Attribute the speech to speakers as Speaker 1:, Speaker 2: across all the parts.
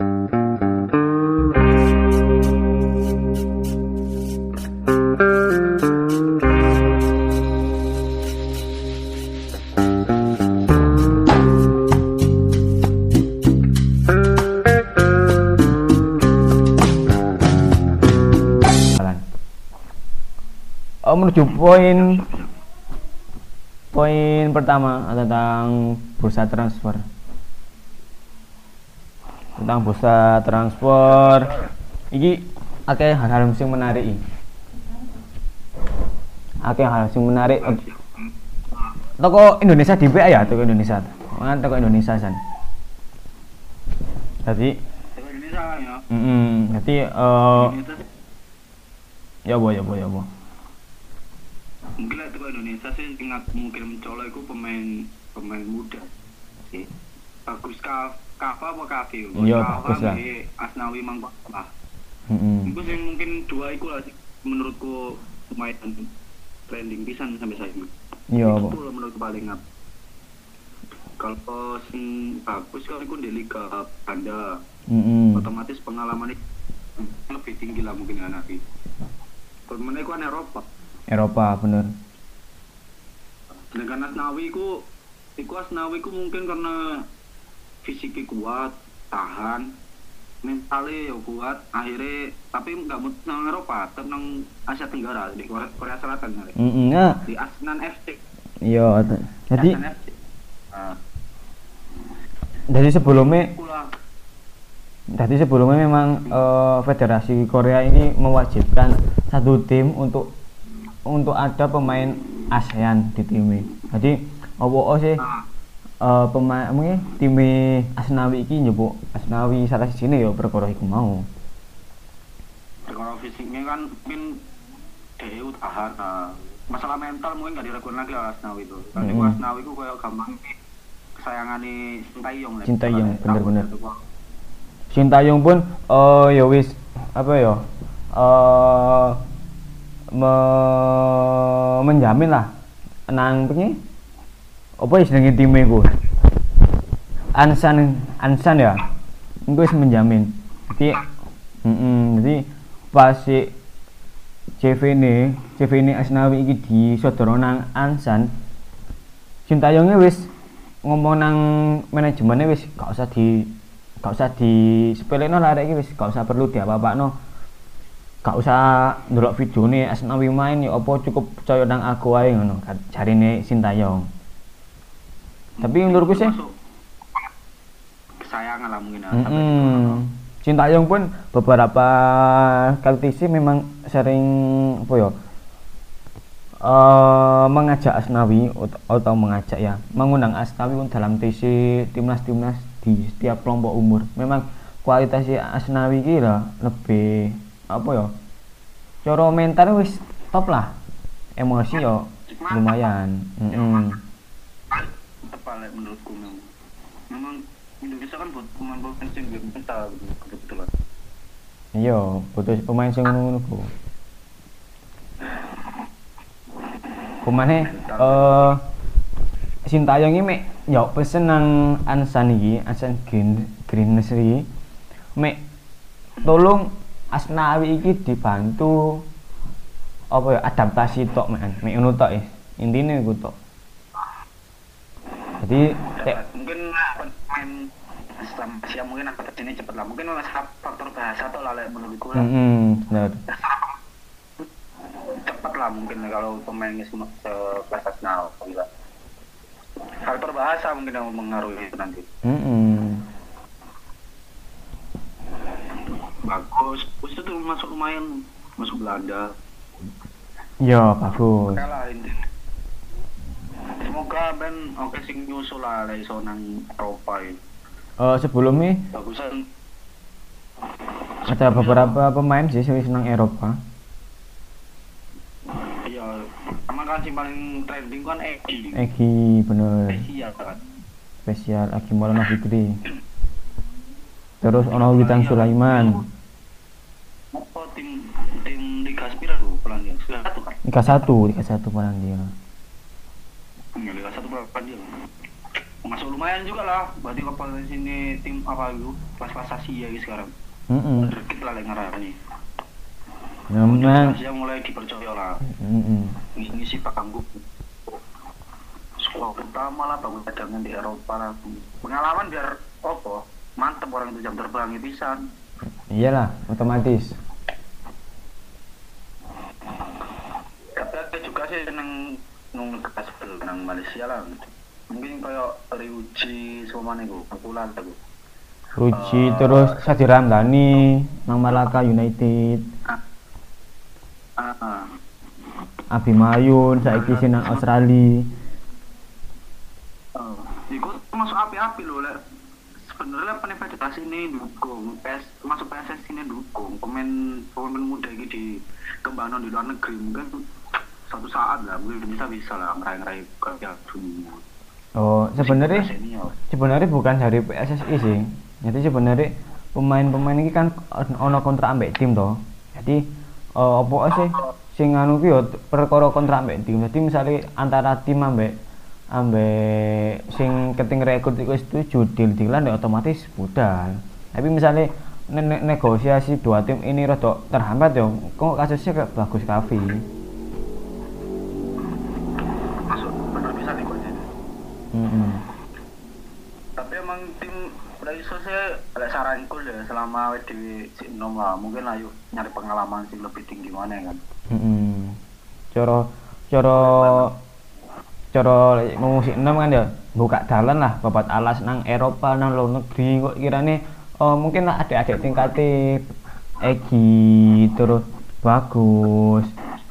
Speaker 1: Oh, menuju poin poin pertama tentang bursa transfer. Tentang bursa transfer. Iki akeh hal-hal sing menarik. Akeh hal sing menarik. Toko Indonesia di ya, toko Indonesia. Mana toko Indonesia san. Jadi,
Speaker 2: Indonesia kan ya.
Speaker 1: mm jadi eh ya boh ya boh ya boh.
Speaker 2: mungkin lah teko Indonesia sih sing aku mungkin mencolok itu pemain pemain muda sih. Bagus Ka Kava apa Kavi?
Speaker 1: Iya, bagus lah.
Speaker 2: Asnawi Mang Pak.
Speaker 1: Mm
Speaker 2: Itu sih mungkin dua iku lah sih menurutku pemain trending pisan sampai saat ini.
Speaker 1: Iya,
Speaker 2: Itu lah menurutku paling up. Kalau sing bagus kan iku di Liga Anda
Speaker 1: Mm
Speaker 2: otomatis pengalaman itu lebih tinggi lah mungkin dengan Nabi. Kalau itu kan Eropa.
Speaker 1: Eropa bener.
Speaker 2: Sedangkan Asnawi ku, iku Asnawi ku mungkin karena fisiknya kuat, tahan, mentalnya ya kuat, akhirnya tapi nggak mau nang Eropa, tenang Asia Tenggara di Korea, Korea Selatan kali.
Speaker 1: Mm nah,
Speaker 2: di Asnan FC.
Speaker 1: iya. Jadi
Speaker 2: Asnan FC. Nah,
Speaker 1: dari sebelumnya, jadi sebelumnya memang eh, Federasi Korea ini mewajibkan satu tim untuk untuk ada pemain ASEAN di timnya. Jadi opo sih
Speaker 2: Nah,
Speaker 1: eh, pemain mungkin tim Asnawi iki njupuk Asnawi salah sini ya perkara iku mau.
Speaker 2: kalau fisiknya kan mungkin dia tahan. Nah, masalah mental mungkin nggak diragukan lagi lah Asnawi itu. Kan mm Asnawi itu kayak gampang kesayangannya Sintayong.
Speaker 1: Sintayong, bener-bener. Sintayong pun eh ya wis apa ya eh me- menjamin lah nang pengi apa ya jenenge time iku Ansan Ansan ya? Iku wis menjamin. Jadi mm jadi pas si CV ini CV ini Asnawi iki disodoro nang Ansan Sintayongnya wis ngomong nang manajemennya wis gak usah di gak usah di sepelekno lah arek iki wis gak usah perlu diapa-apakno. Gak usah ndelok videone Asnawi main ya apa cukup percaya nang aku ae ngono jarine Sintayong tapi menurutku sih
Speaker 2: kesayangan lah mungkin ya.
Speaker 1: mm
Speaker 2: sampai di-
Speaker 1: Sintayong pun beberapa kali TC memang sering apa ya eh, mengajak Asnawi atau mengajak ya mengundang Asnawi pun dalam TC timnas-timnas di setiap kelompok umur. Memang kualitas Asnawi iki lah lebih apa ya cara mental wis top lah. Emosi yo lumayan. Mm-mm.
Speaker 2: tepat lah menurutku memang. Memang Indonesia kan buat pemain-pemain yang gue mental kebetulan.
Speaker 1: iya butuh pemain sing ngono ku Kumane eh Sintayong iki mek yo pesen nang Ansan iki, Ansan Green Green iki mek tolong Asnawi iki dibantu apa ya adaptasi tok mek mek ngono tok ya. Intine iku tok. Jadi
Speaker 2: mungkin pemain Islam Asia mungkin adaptasinya cepat lah. Mungkin oleh faktor bahasa atau lah menurutku lah.
Speaker 1: mm bener.
Speaker 2: cepat lah mungkin kalau pemainnya semua Arsenal gila. Faktor bahasa mungkin yang mengaruhi itu nanti.
Speaker 1: Mm
Speaker 2: Bagus, Bagus itu masuk lumayan masuk Belanda.
Speaker 1: Yo bagus.
Speaker 2: Kalah ini. Semoga ben oke sing nyusul lah lah iso nang Eropa ini.
Speaker 1: Eh sebelumnya
Speaker 2: Bagusan
Speaker 1: ada beberapa pemain sih sing wis nang Eropa.
Speaker 2: iya sama kan sing paling trending kan Egi.
Speaker 1: Egi bener.
Speaker 2: Spesial kan.
Speaker 1: Spesial Egi Maulana Fikri. Terus ono Witan Sulaiman.
Speaker 2: Apa tim tim Liga Spira tuh Polandia? Liga satu kan?
Speaker 1: Liga 1, Liga 1 Polandia.
Speaker 2: Ya, Liga satu Polandia. Mas masuk lumayan juga lah berarti kompetensi ini tim apa itu? Kelas-kelas Asia gitu sekarang.
Speaker 1: Mm-mm.
Speaker 2: Dikit lah yang ngarani
Speaker 1: Ya, memang.
Speaker 2: Asia mulai dipercaya lah.
Speaker 1: Mm-mm.
Speaker 2: ngisi panggung sekolah pertama lah bangun cadangan di Eropa lah. Pengalaman biar apa? Mantep orang itu jam terbang bisa
Speaker 1: iyalah otomatis.
Speaker 2: Tapi ada juga sih seneng nung kelas nang Malaysia lah mungkin kayak Ryuji semua nih gue pukulan tuh
Speaker 1: Ruji terus Sadi Ramdhani nang Malaka United.
Speaker 2: Ah, ah.
Speaker 1: Abimayun saiki sing nang Australia.
Speaker 2: Oh, Iku masuk api-api loh, lek. Sebenarnya federasi ini dukung, PS masuk PSS ini dukung. Pemain pemain muda ini di kembangan di luar negeri mungkin suatu saat lah mungkin bisa bisa lah ngeraih-ngeraih ke Piala dunia.
Speaker 1: oh sebenarnya sebenarnya bukan dari PSSI sih. Jadi sebenarnya pemain-pemain ini kan ono kontrak ambek tim toh. Jadi eh, apa sih sing anu ki perkara kontrak ambek tim. Jadi misalnya antara tim ambek ambek sing keting rekrut iku wis setuju deal dealan ya otomatis budal. Tapi misalnya ne- ne- negosiasi dua tim ini rada terhambat yo. Kok kasusnya kayak bagus kafe
Speaker 2: Masuk benar bisa nih Coach.
Speaker 1: mm
Speaker 2: Tapi emang tim udah iso sih lek saranku ya selama di si Enom lah mungkin yuk nyari pengalaman sih lebih tinggi mana kan.
Speaker 1: Mm-mm. Coro coro coro ngomong si enam kan ya buka jalan lah babat alas nang Eropa nang luar negeri kok kirane oh mungkin lah adik-adik tingkatnya Egi terus bagus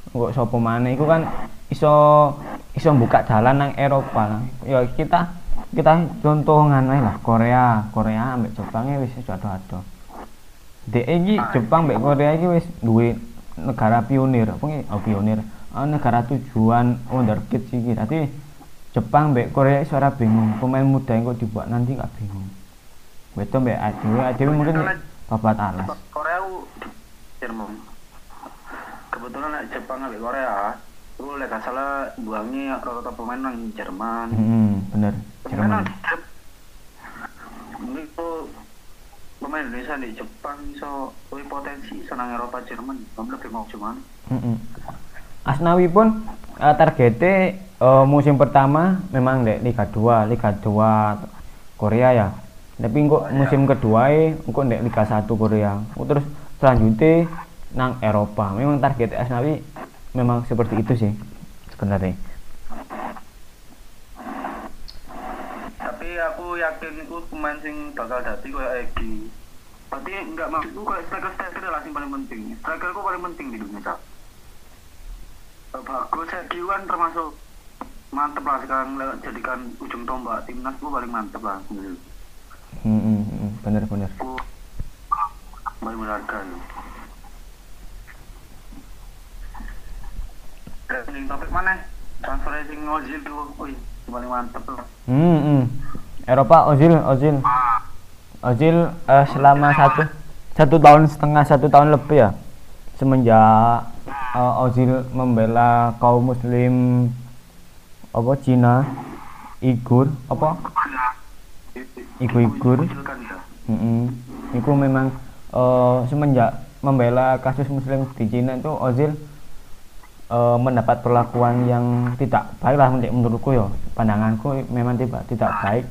Speaker 1: kok sopo mana itu kan iso iso buka jalan nang Eropa lah ya kita kita contohan lah Korea Korea ambek Jepang ya wis ado-ado DE iki Jepang mbek Korea iki wis duwe negara pionir apa nggih? Oh pionir. Ah, negara tujuan wonderkid iki. Dadi Jepang mbek Korea iso ora bingung. Pemain muda yang kok dibuat nanti gak bingung. Beto mbek adewe, adewe mungkin babat alas.
Speaker 2: Korea Jerman. Kebetulan nek Jepang ambek Korea, lu lek gak salah buangnya rata-rata pemain nang Jerman.
Speaker 1: Hmm, bener. Jerman.
Speaker 2: Mungkin tuh pemain Indonesia di Jepang so lebih potensi senang Eropa Jerman kamu lebih mau cuman
Speaker 1: Mm-mm. Asnawi pun eh, targetnya eh, musim pertama memang di Liga 2, Liga 2 Korea ya. Tapi kok musim kedua e kok di Liga 1 Korea. Kok Terus selanjutnya nang Eropa. Memang target Asnawi memang seperti itu sih sebenarnya.
Speaker 2: tapi yakin itu pemain sing bakal dadi kayak Egi berarti enggak maksudku kayak striker striker lah yang paling penting striker ku paling penting di dunia cak bagus Egi kan termasuk mantep lah sekarang jadikan ujung tombak timnas ku paling mantep lah
Speaker 1: Hmm, hmm, hmm, bener bener.
Speaker 2: aku paling berharga ya. Trending topik mana? Transfer sing Ozil tuh, wih, paling mantep lah.
Speaker 1: Hmm, hmm. Eropa Ozil Ozil. Ozil eh, selama satu satu tahun setengah satu tahun lebih ya. Semenjak eh, Ozil membela kaum muslim apa Cina Igur apa?
Speaker 2: Kan ya.
Speaker 1: Mm itu memang eh, semenjak membela kasus muslim di Cina itu Ozil eh, mendapat perlakuan yang tidak baik lah menurut- menurutku ya. Pandanganku memang tidak tidak baik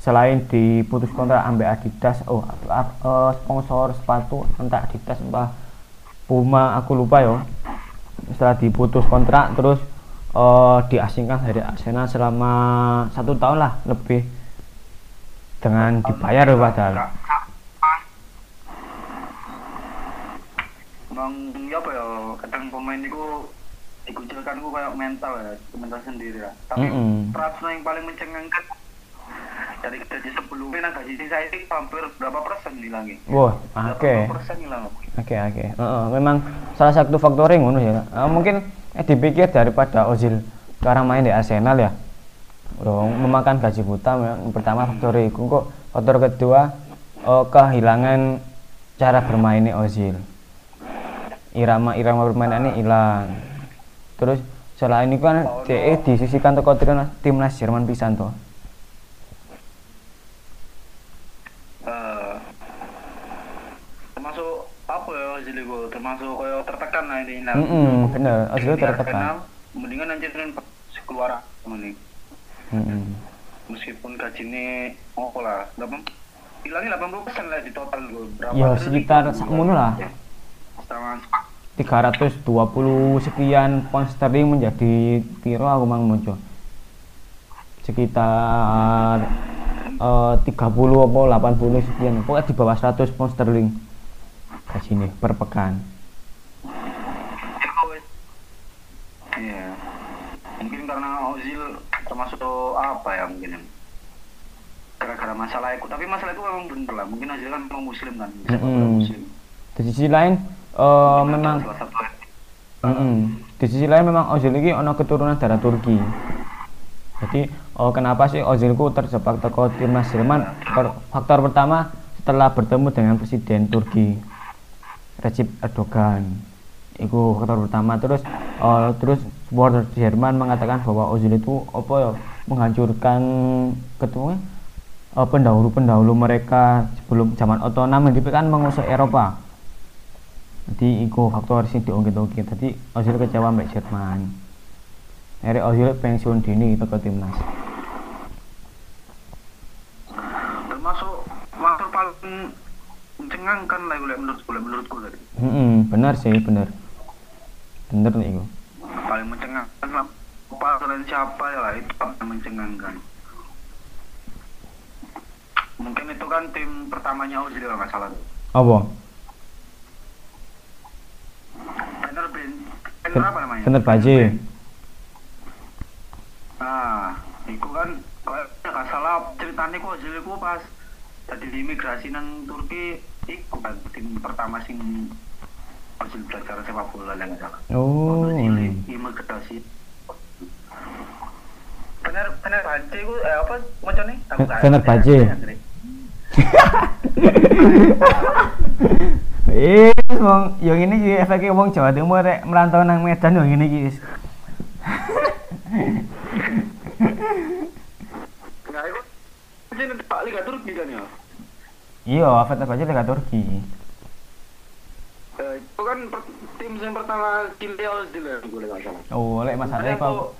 Speaker 1: selain diputus kontrak ambil Adidas oh eh, sponsor sepatu entah Adidas entah Puma aku lupa ya setelah diputus kontrak terus eh, diasingkan dari Arsenal selama satu tahun lah lebih dengan dibayar ya padahal
Speaker 2: Emang ya apa ya, kadang pemain itu dikucilkan ku kayak mental ya, mental sendiri lah. Tapi
Speaker 1: Mm-mm.
Speaker 2: transfer yang paling mencengangkan dari gaji sebelumnya nah gaji sisa ini hampir berapa persen hilangnya?
Speaker 1: wah
Speaker 2: Berapa
Speaker 1: oke
Speaker 2: persen hilang?
Speaker 1: Oke oke. Heeh, memang salah satu faktor yang ngono ya. Eh, mungkin eh, dipikir daripada Ozil sekarang main di Arsenal ya. Dong memakan gaji buta yang pertama faktor itu kok faktor kedua eh, kehilangan cara bermainnya Ozil. Irama irama permainannya hilang. Terus selain itu kan DE disisikan toko timnas timnas Jerman pisan toh.
Speaker 2: termasuk apa ya Ozil itu termasuk kayak tertekan lah ini nah.
Speaker 1: Mm-mm, bener. Ozil
Speaker 2: Ketika
Speaker 1: tertekan.
Speaker 2: Mendingan anjir keluar ini
Speaker 1: Mm-mm.
Speaker 2: meskipun gajinya oh lah berapa hilangnya 80 persen lah di total gue berapa
Speaker 1: Ya, sekitar sakmono lah.
Speaker 2: Ya, sama
Speaker 1: 320 sekian pound sterling menjadi piro aku mang mojo sekitar eh 30 apa 80 sekian. Pokoknya di bawah 100 pound sterling ke sini per pekan
Speaker 2: Iya. Mungkin karena Ozil termasuk apa ya mungkin. Gara-gara masalah itu, tapi masalah itu memang bener lah. Mungkin Ozil kan memang muslim kan.
Speaker 1: Mm-mm.
Speaker 2: muslim.
Speaker 1: di sisi lain eh, memang
Speaker 2: satu
Speaker 1: Mm-mm. di sisi lain memang Ozil ini ono keturunan darah Turki jadi oh, kenapa sih Ozil ku terjebak teko timnas Jerman Per- faktor pertama setelah bertemu dengan presiden Turki Recep Erdogan. Itu faktor pertama. Terus eh, terus supporter Jerman mengatakan bahwa Ozil itu apa ya menghancurkan ketemu eh, pendahulu-pendahulu mereka sebelum zaman otonom itu kan mengusuk Eropa. Jadi iku faktor sing diungkit-ungkit. Tadi Ozil kecewa mbak Jerman. Akhirnya Ozil pensiun dini itu ke timnas.
Speaker 2: Termasuk faktor paling mencengangkan lah gue menurut gue menurutku tadi.
Speaker 1: Hmm, benar sih benar bener nih iku
Speaker 2: Paling mencengangkan lah. Apa selain siapa ya lah itu paling mencengangkan. Mungkin itu kan tim pertamanya Ozil kalau nggak salah tuh.
Speaker 1: apa
Speaker 2: Fener Ben, Fener apa namanya?
Speaker 1: Fener Baje
Speaker 2: Nah, itu kan kalau nggak salah ceritanya kok jadi ku pas tadi di imigrasi nang Turki iku kan tim pertama sing hasil belajar sepak bola yang salah.
Speaker 1: oh
Speaker 2: imigrasi. Fener Fener Baje ku eh apa macam nih?
Speaker 1: Fener Baje. Eh, wong yang ini iki efeknya wong Jawa Timur rek merantau nang Medan yang ini iki. wis.
Speaker 2: Nah, itu Pak Liga Turki kan ya.
Speaker 1: Iya, Fener Baje Liga Turki.
Speaker 2: Eh, itu kan tim yang pertama gue nggak salah.
Speaker 1: Oh, lek masalahnya
Speaker 2: Makanya
Speaker 1: kok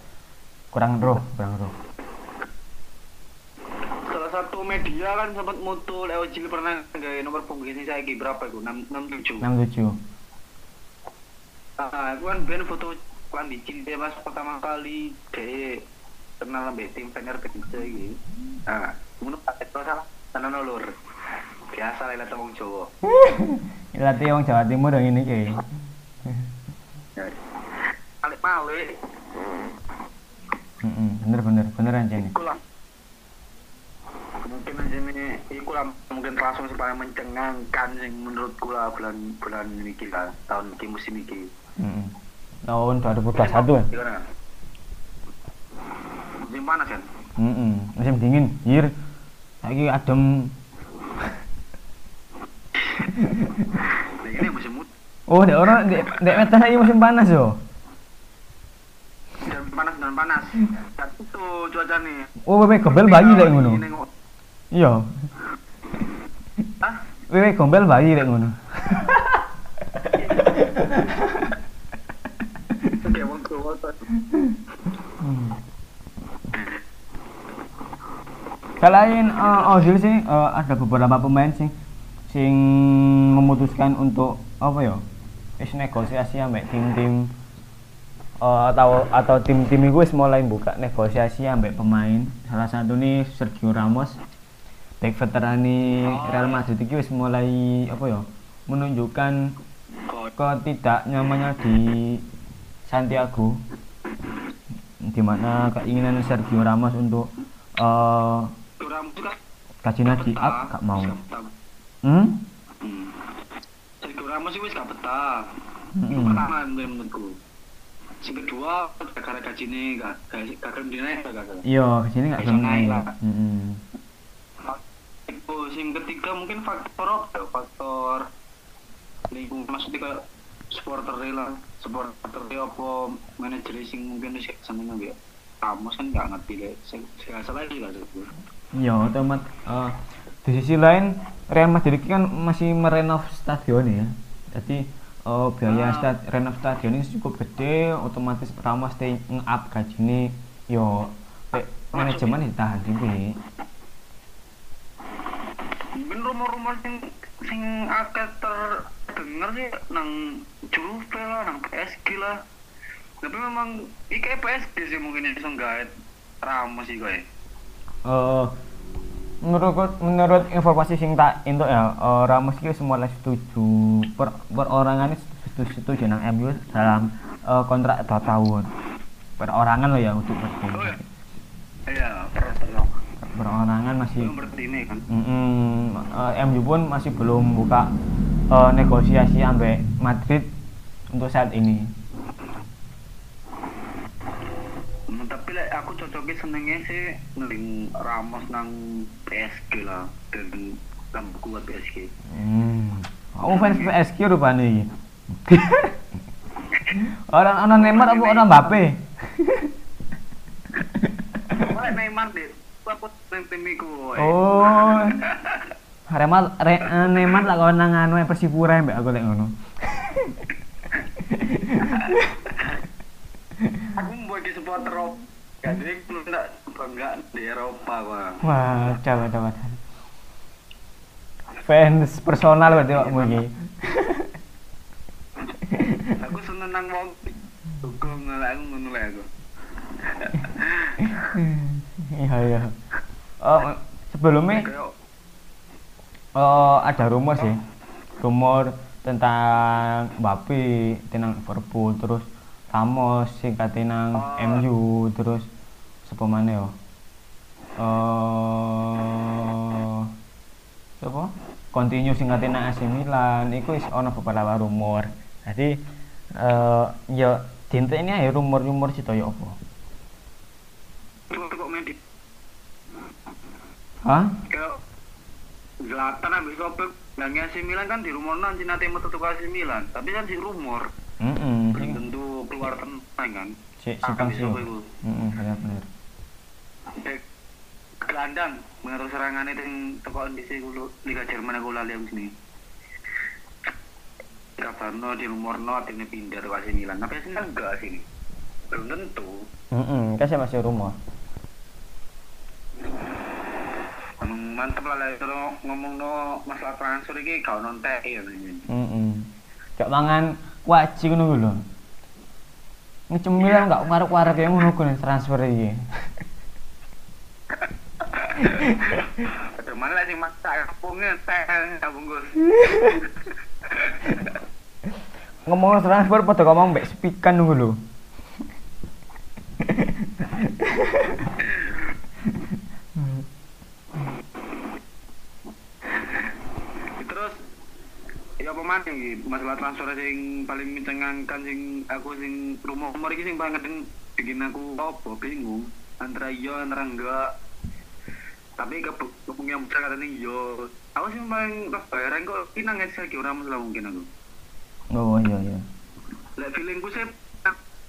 Speaker 1: kurang roh, kurang roh.
Speaker 2: salah satu media kan sempat mutu Leo Ozil pernah nggak nomor punggung saya berapa itu enam enam tujuh
Speaker 1: 67.
Speaker 2: nah itu kan ben foto kan di Cile pas pertama kali de kenal sama tim Fener Baje gitu nah menurut pakai terus salah tanah nolor biasa lah wong Jawa
Speaker 1: Latih wong Jawa Timur yang ini ki.
Speaker 2: alik malik
Speaker 1: Heeh, bener bener bener aja
Speaker 2: iku lah mungkin aja nih iku lah mungkin langsung supaya mencengangkan sing menurutku lah bulan bulan ini lah tahun ini musim ini
Speaker 1: Heeh. Tahun 2021.
Speaker 2: Gimana? Musim panas kan?
Speaker 1: Musim dingin. Hir. Saiki adem.
Speaker 2: Ini musim
Speaker 1: Oh, dek orang dek dek Medan saiki musim panas yo.
Speaker 2: dan panas dan panas. Dan itu cuaca nih.
Speaker 1: Oh, wewe gombel bayi lek ngono. Iya.
Speaker 2: Hah?
Speaker 1: Wewe gombel bayi lek ngono.
Speaker 2: Oke, wong tuh.
Speaker 1: Hmm. Selain uh, Ozil sih eh, ada beberapa pemain sih sing memutuskan untuk apa ya? Wis negosiasi ambek tim-tim eh, atau atau tim-tim itu mulai buka negosiasi ambek pemain. Salah satu nih Sergio Ramos. Back veterani Real Madrid wis mulai apa ya? menunjukkan ketidak nyamannya di Santiago di mana keinginan Sergio Ramos untuk eh
Speaker 2: Kurang juga.
Speaker 1: gajinya di up gak mau hmm?
Speaker 2: Hmm. Ramos sih wis gak betah.
Speaker 1: Hmm.
Speaker 2: Pertama menurutku. Sing kedua, gara-gara gajinya gak gelem dinaik
Speaker 1: iya gajinya gak gelem
Speaker 2: naik
Speaker 1: naik
Speaker 2: lah.
Speaker 1: Mm-mm.
Speaker 2: Itu sing ketiga mungkin faktor apa ya? Faktor lingkungan maksudnya kayak supporter lah, supporter apa manajer sing mungkin wis seneng ya. Ramos kan gak ngerti deh, saya salah juga sih.
Speaker 1: Iya teman eh di sisi lain Real Madrid ini kan masih merenov stadion ya. Jadi eh, biaya
Speaker 2: Ah.
Speaker 1: stad, renov stadion ini cukup gede otomatis Ramos teh nge-up gaji yo pe- manajemen ditahan dhewe
Speaker 2: mungkin rumor-rumor sing sing akeh terdengar sih nang Juve lah nang PSG lah. Tapi memang iki PSG sih mungkin iso gaet Ramos sih kowe
Speaker 1: Eh, menurut menurut informasi sing tak entuk ya eh, Ramos iki semua setuju. Per, perorangan setuju, setuju nang MU dalam eh, kontrak 2 tahun. Perorangan lo ya untuk
Speaker 2: oh
Speaker 1: berarti
Speaker 2: ya iya terus terus
Speaker 1: perorangan masih
Speaker 2: ini kan?
Speaker 1: Mm-mm, eh, MU pun masih belum buka eh, negosiasi sampai Madrid untuk saat ini
Speaker 2: Hmm, tapi lek aku cocoknya senengnya sih ngeling Ramos nang PSG lah dan tambah kuat PSG
Speaker 1: Hmm. Kamu fans PSG rupanya iki. orang orang Neymar apa orang Mbappe?
Speaker 2: Wah, Neymar deh aku nang tim iku woy.
Speaker 1: Oh. Remal re, eh, Neymar lah kalau nang anu Persipura mbak aku lek ngono.
Speaker 2: aku mau ke supporter Eropa jadi aku nggak bangga di Eropa wah
Speaker 1: Wah, coba coba. Fans personal berarti awakmu iki.
Speaker 2: aku seneng nang wong dukung lah aku ngono lah aku
Speaker 1: Iya iya. Oh, sebelumnya Oh, ada rumor sih. Rumor tentang Mbappe tentang Liverpool terus Ramos sing kate nang
Speaker 2: Oh.
Speaker 1: MU terus sapa maneh yo? Eh sapa? Continue sing kate nang AC Milan iku wis ana beberapa rumor. Jadi eh ya ini ya rumor-rumor cito ya apa? Hah?
Speaker 2: Zlatan ambil Sobek dan AC Milan kan di rumor nanti nanti mau tutup AC Milan tapi kan di rumor
Speaker 1: Heeh.
Speaker 2: belum tentu keluar tenang kan
Speaker 1: Si
Speaker 2: bisa
Speaker 1: sih.
Speaker 2: apa itu?
Speaker 1: Heeh, benar-benar.
Speaker 2: Eh, gelandang mengaruh serangan itu yang teko di sini Liga Jerman aku lali abis ini Kabarno di rumor no akhirnya pindah ke AC Milan tapi Milan enggak sini belum tentu
Speaker 1: Heeh, kasih masih rumor.
Speaker 2: Emang mantep lah kalau ngomong no masalah transfer ini kau nonton ya
Speaker 1: Heeh. Cak mangan waji ngono lho. Ngecemil enggak ngarep-arep yang ngono transfer iki.
Speaker 2: Aduh, mana lah sih maksa kampungnya teh bungkus
Speaker 1: Ngomong transfer pada ngomong mbek spikan lho.
Speaker 2: terus ya apa mana iki masalah transfer sing paling mencengangkan sing aku sing rumah rumor iki sing paling bikin aku apa bingung. Antara iya antara enggak tapi ke kepung yang besar katanya iya aku sih paling pas bayaran kok ini nangis lagi orang masalah mungkin aku.
Speaker 1: Oh iya iya.
Speaker 2: lek feelingku sih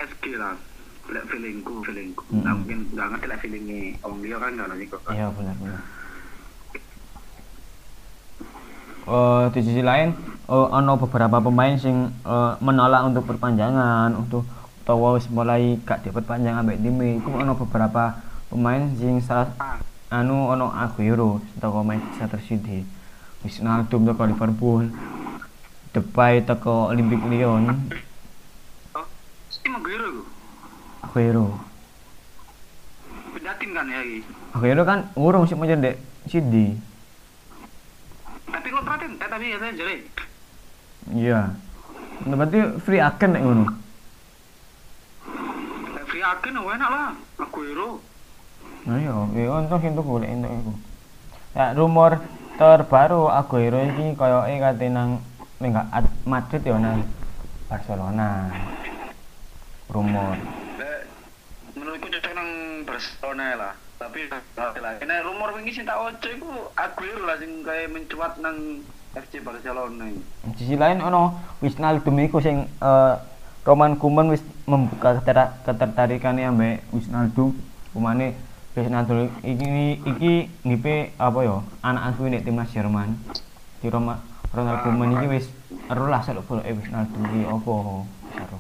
Speaker 2: SG lah. Lek feelingku feelingku.
Speaker 1: Mm-mm.
Speaker 2: nah mungkin nggak ngerti lek feelingnya orang dia kan nggak ngerti kok.
Speaker 1: Iya benar benar. Eh di sisi lain eh ono beberapa pemain sing eh, menolak untuk perpanjangan untuk wis mulai gak diperpanjang ambek tim iku ono beberapa pemain sing salah
Speaker 2: ah
Speaker 1: anu ono Aguero teko Manchester City. Wijnaldum teko Liverpool. Depay teko Olympic Lyon.
Speaker 2: Oh si Maguire ku
Speaker 1: Aguero
Speaker 2: pindah tim kan ya iki
Speaker 1: Aguero kan urung sih mau jadi City.
Speaker 2: Tapi kontraknya entek tapi ya saya jelek
Speaker 1: iya. Berarti free agent nek ngono?
Speaker 2: Free agent ya enak lah. Aguero
Speaker 1: Nah iya, iya untung sing tuku lek entuk iku. Ya rumor terbaru Aguero iki koyoke kate nang ning Madrid ya nang Barcelona. Rumor.
Speaker 2: Menurutku cocok nang Barcelona lah tapi lah ini rumor wingi sing tak ojo iku Aguero lah sing kayak mencuat nang FC Barcelona ini.
Speaker 1: Di sisi lain ono Wijnaldum iku sing eh, Roman Koeman wis membuka keter- ketertarikannya ambek Wijnaldum. Kumane Wijnaldum iki iki ngipe apa ya anak asuh nek timnas Jerman. Di Roma Ronald Koeman iki wis ero lah seluk bola Wijnaldum iki apa seru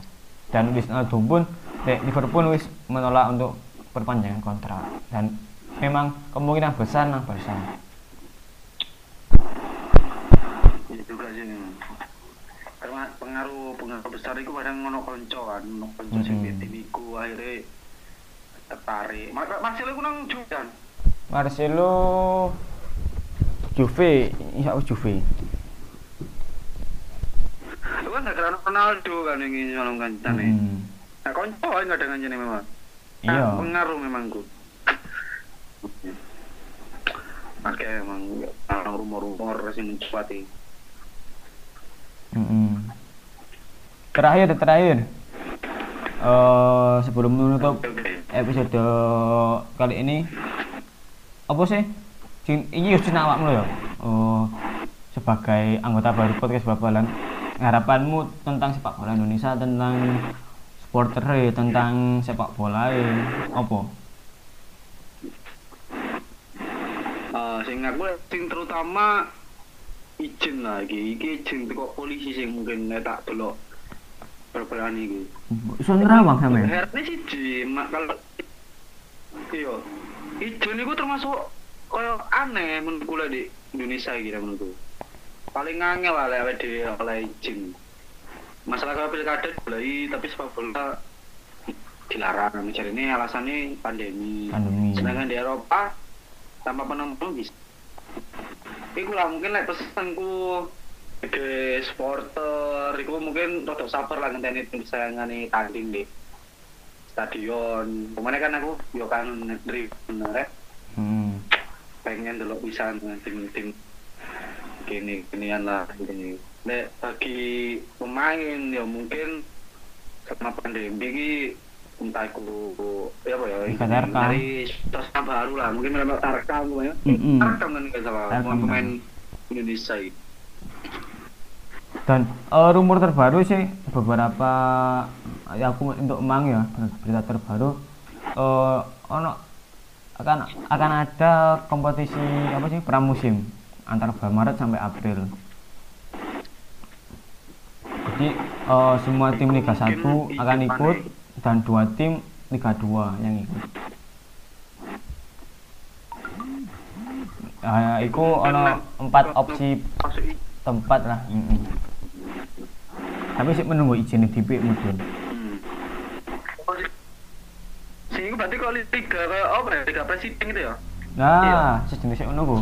Speaker 1: dan Wijnaldum pun nek Liverpool wis menolak untuk perpanjangan kontrak. Dan memang kemungkinan besar nang Barca.
Speaker 2: Iya juga sih. Karena pengaruh pengaruh besar itu kadang ngono konco kan, ngono konco sing
Speaker 1: Mm-mm.
Speaker 2: di tim iku. Akhirnya tertarik. Mas Marcelo ku nang Juve
Speaker 1: Marcelo Juve insya Allah Juve
Speaker 2: Lu kan gak Ronaldo kan yang ini nyolong kancane.
Speaker 1: Hmm.
Speaker 2: Nah, konco kan gak ada kancane memang.
Speaker 1: iya
Speaker 2: Nah, pengaruh memang ku. Oke, emang kalau rumor-rumor sing mencuati.
Speaker 1: Mm-mm. terakhir terakhir eh sebelum menutup
Speaker 2: Oke, oke.
Speaker 1: Episode kali ini. Apa sih? Ini harus awakmu lo ya oh, sebagai anggota baru podcast babalan harapanmu tentang sepak bola Indonesia tentang supporter tentang sepak bola apa?
Speaker 2: Eh, sing aku sing terutama izin lagi, iki. Izin teko polisi sing mungkin tak delok berberani iki.
Speaker 1: Sun Rawang sampe
Speaker 2: Herane siji, mak kalau iya. Izin iku termasuk koyo aneh menurutku lah di Indonesia lah menurutku. Paling angel lah awake dhewe oleh izin. Masalah kalau pilkada boleh, tapi sepak bola dilarang. Jadi ini alasannya pandemi.
Speaker 1: pandemi
Speaker 2: Sedangkan di Eropa tanpa penonton bisa. Iku lah mungkin lek pesanku ke supporter, iku mungkin rada sabar lah ngenteni tim sayangane tanding di stadion. Ke mana kan aku yo kan dari bener ya,
Speaker 1: hmm.
Speaker 2: pengen delok bisa tim-tim gini ginian lah gini. Nek bagi pemain ya mungkin sama pandemi ini entah aku ya apa ya dari suasana baru lah mungkin memang Tarkam ya. Tarkam kan nggak salah pemain Indonesia itu
Speaker 1: dan eh, rumor terbaru sih beberapa ya aku untuk emang ya berita terbaru eh ono akan akan ada kompetisi apa sih pramusim antara bulan Maret sampai April jadi eh, semua tim Liga 1
Speaker 2: Mungkin
Speaker 1: akan ikut dan dua tim Liga 2 yang ikut Ah, iku ono empat opsi tempat lah mm-mm. Tapi sih menunggu izin di DP mungkin
Speaker 2: hmm. Si- sing itu berarti kalau kayak apa ya? Liga presiden gitu ya?
Speaker 1: Nah
Speaker 2: Iya.
Speaker 1: sejenis ngono ku.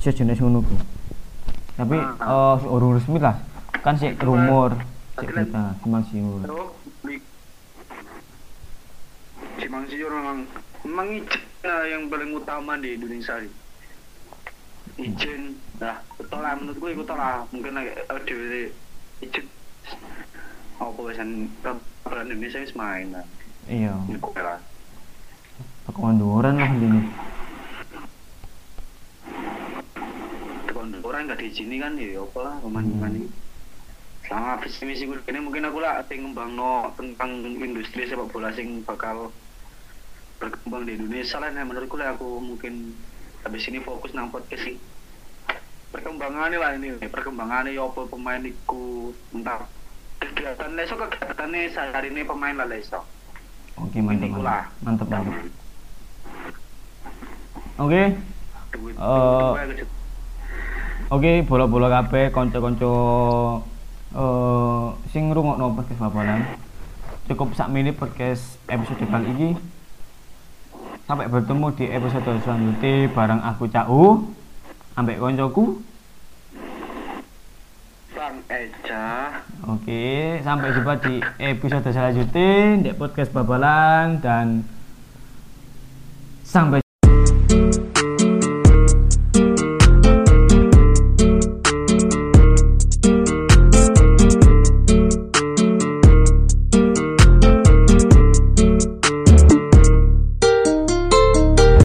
Speaker 1: Sejenis ngono ku. Tapi
Speaker 2: Ah.
Speaker 1: eh urung resmi lah. Kan sih
Speaker 2: Itu
Speaker 1: rumor sih berita cuma siur
Speaker 2: Simang Siur memang memang lah yang paling utama di Indonesia ini. izin nah betul lah menurut gue betul lah. Mungkin lagi eh, di izin apa biasanya peraturan Indonesia wis main lah
Speaker 1: iya.
Speaker 2: Gue lah
Speaker 1: ini.
Speaker 2: Tekan orang nggak diizini kan? Ya apa lah pemain-pemain ini. Selama visi misi gue ini mungkin aku lah pengen ngembang no tentang industri sepak bola sing bakal berkembang di Indonesia lah. Nah menurutku lah aku mungkin habis ini fokus nang podcast sih perkembangannya lah ini. Perkembangannya ya apa pemain iku entah. Kegiatan leso kegiatannya sehari ini pemain lah leso
Speaker 1: oke mantap mantap mantap. Mantap oke. Eh, Oke, bola-bola kabeh kanca-kanca eh sing ngrungokno podcast babalan. Cukup sak menit podcast episode kali ini. Sampai bertemu di episode selanjutnya bareng aku Cau ambek koncoku.
Speaker 2: Bang Eja
Speaker 1: Oke, sampai jumpa di episode selanjutnya di podcast babalan dan sampai